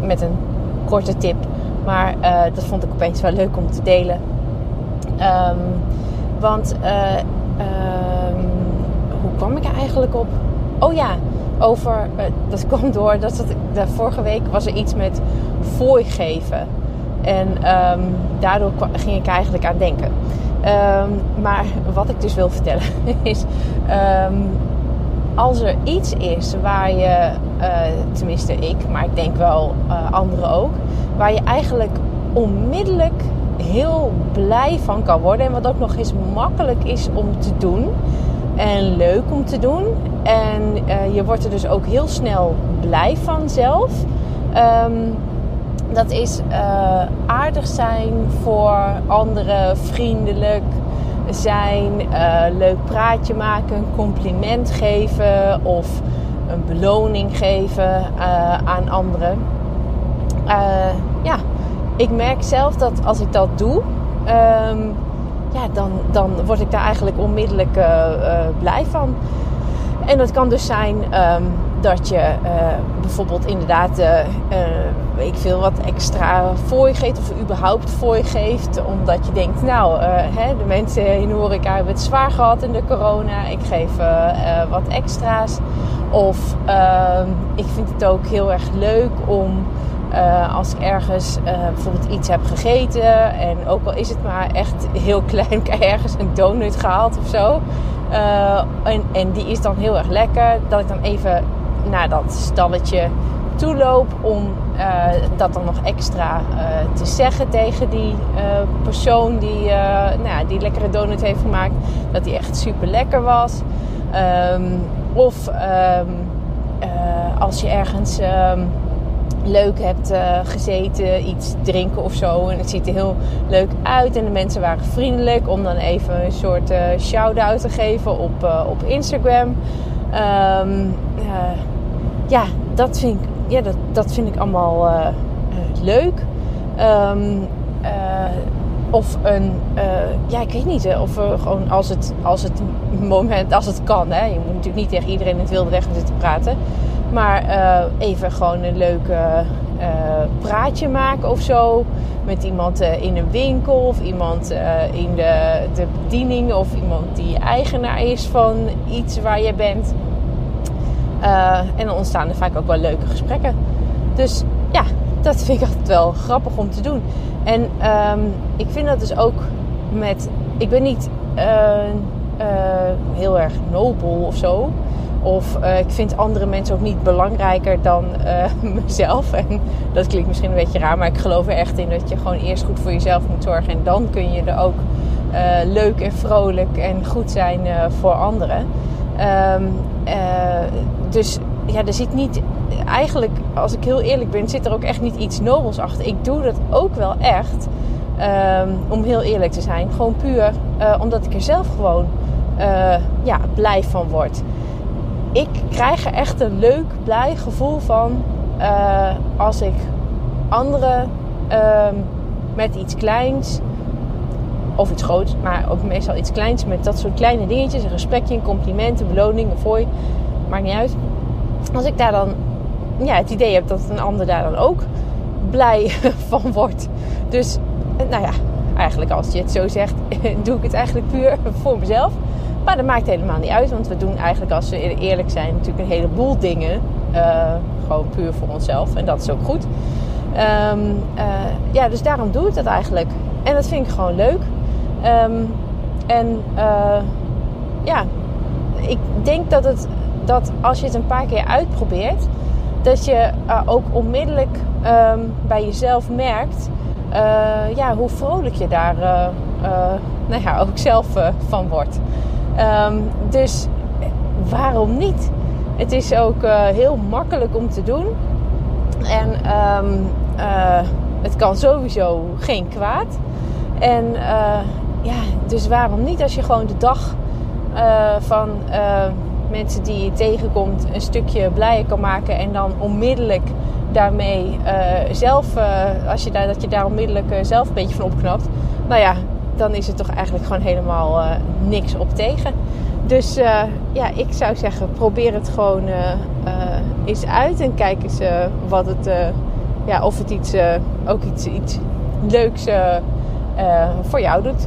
met een korte tip. Maar uh, dat vond ik opeens wel leuk om te delen. Um, want uh, hoe kwam ik er eigenlijk op? Oh ja, over. eh, dat kwam door dat het, de vorige week was er iets met fooi geven. En um, daardoor ging ik eigenlijk aan denken. Maar wat ik dus wil vertellen is als er iets is waar je, uh, tenminste ik, maar ik denk wel uh, anderen ook, waar je eigenlijk onmiddellijk heel blij van kan worden en wat ook nog eens makkelijk is om te doen en leuk om te doen en uh, je wordt er dus ook heel snel blij van zelf. Um, dat is aardig zijn voor anderen, vriendelijk zijn, uh, leuk praatje maken, compliment geven of een beloning geven uh, aan anderen. Uh, ja, ik merk zelf dat als ik dat doe, um, ja, dan, dan word ik daar eigenlijk onmiddellijk blij van. En dat kan dus zijn um, dat je bijvoorbeeld inderdaad ik veel wat extra voor je geeft of überhaupt voor je geeft. Omdat je denkt, nou, hè, de mensen in de horeca hebben het zwaar gehad in de corona. Ik geef wat extra's. Of ehm, ik vind het ook heel erg leuk om als ik ergens bijvoorbeeld iets heb gegeten. En ook al is het maar echt heel klein, ergens een donut gehaald of zo. en, en die is dan heel erg lekker. Dat ik dan even naar dat stalletje toeloop om uh, dat dan nog extra uh, te zeggen tegen die uh, persoon die, nou die lekkere donut heeft gemaakt. Dat die echt super lekker was. Um, of um, als je ergens um, leuk hebt gezeten, iets drinken of zo. En het ziet er heel leuk uit. En de mensen waren vriendelijk om dan even een soort shout-out te geven op, op Instagram. Ja, dat vind ik ja, dat, dat vind ik allemaal uh, uh, leuk. Um, uh, of een, ja, ik weet niet, of gewoon als het, als het moment, als het kan. Hè. Je moet natuurlijk niet tegen iedereen in het wilde weg zitten praten. Maar even gewoon een leuk praatje maken of zo. Met iemand in een winkel of iemand in de, de bediening of iemand die eigenaar is van iets waar je bent. Uh, en dan ontstaan er vaak ook wel leuke gesprekken. Dus ja, dat vind ik altijd wel grappig om te doen. En um, ik vind dat dus ook met. Ik ben niet uh, uh, heel erg nobel of zo. Of ik vind andere mensen ook niet belangrijker dan mezelf. En dat klinkt misschien een beetje raar, maar ik geloof er echt in dat je gewoon eerst goed voor jezelf moet zorgen. En dan kun je er ook leuk en vrolijk en goed zijn voor anderen. Um, dus ja, er zit niet. Eigenlijk, als ik heel eerlijk ben, zit er ook echt niet iets nobels achter. Ik doe dat ook wel echt. Um, om heel eerlijk te zijn. Gewoon puur uh, omdat ik er zelf gewoon uh, ja, blij van word. Ik krijg er echt een leuk, blij gevoel van uh, als ik anderen um, met iets kleins of iets groots, maar ook meestal iets kleins met dat soort kleine dingetjes. Een gesprekje, een compliment, een beloning, een fooi. Maakt niet uit. Als ik daar dan ja, het idee heb dat een ander daar dan ook blij van wordt. Dus nou ja, eigenlijk als je het zo zegt, doe ik het eigenlijk puur voor mezelf. Maar dat maakt helemaal niet uit, want we doen eigenlijk, als we eerlijk zijn, natuurlijk een heleboel dingen. Uh, gewoon puur voor onszelf. En dat is ook goed. Um, uh, ja, dus daarom doe ik dat eigenlijk. En dat vind ik gewoon leuk. Um, en ja, ik denk dat, het, dat als je het een paar keer uitprobeert, dat je uh, ook onmiddellijk um, bij jezelf merkt uh, ja, hoe vrolijk je daar nou ja, ook zelf van wordt. Um, dus waarom niet? Het is ook heel makkelijk om te doen. En ehm, eh, het kan sowieso geen kwaad. En ja, dus waarom niet als je gewoon de dag van mensen die je tegenkomt een stukje blijer kan maken en dan onmiddellijk daarmee zelf, als je daar, dat je daar onmiddellijk zelf een beetje van opknapt. Nou ja, dan is het toch eigenlijk gewoon helemaal niks op tegen. Dus ja, ik zou zeggen, probeer het gewoon eens uit en kijk eens wat het ja, of het iets, ook iets, iets leuks voor jou doet.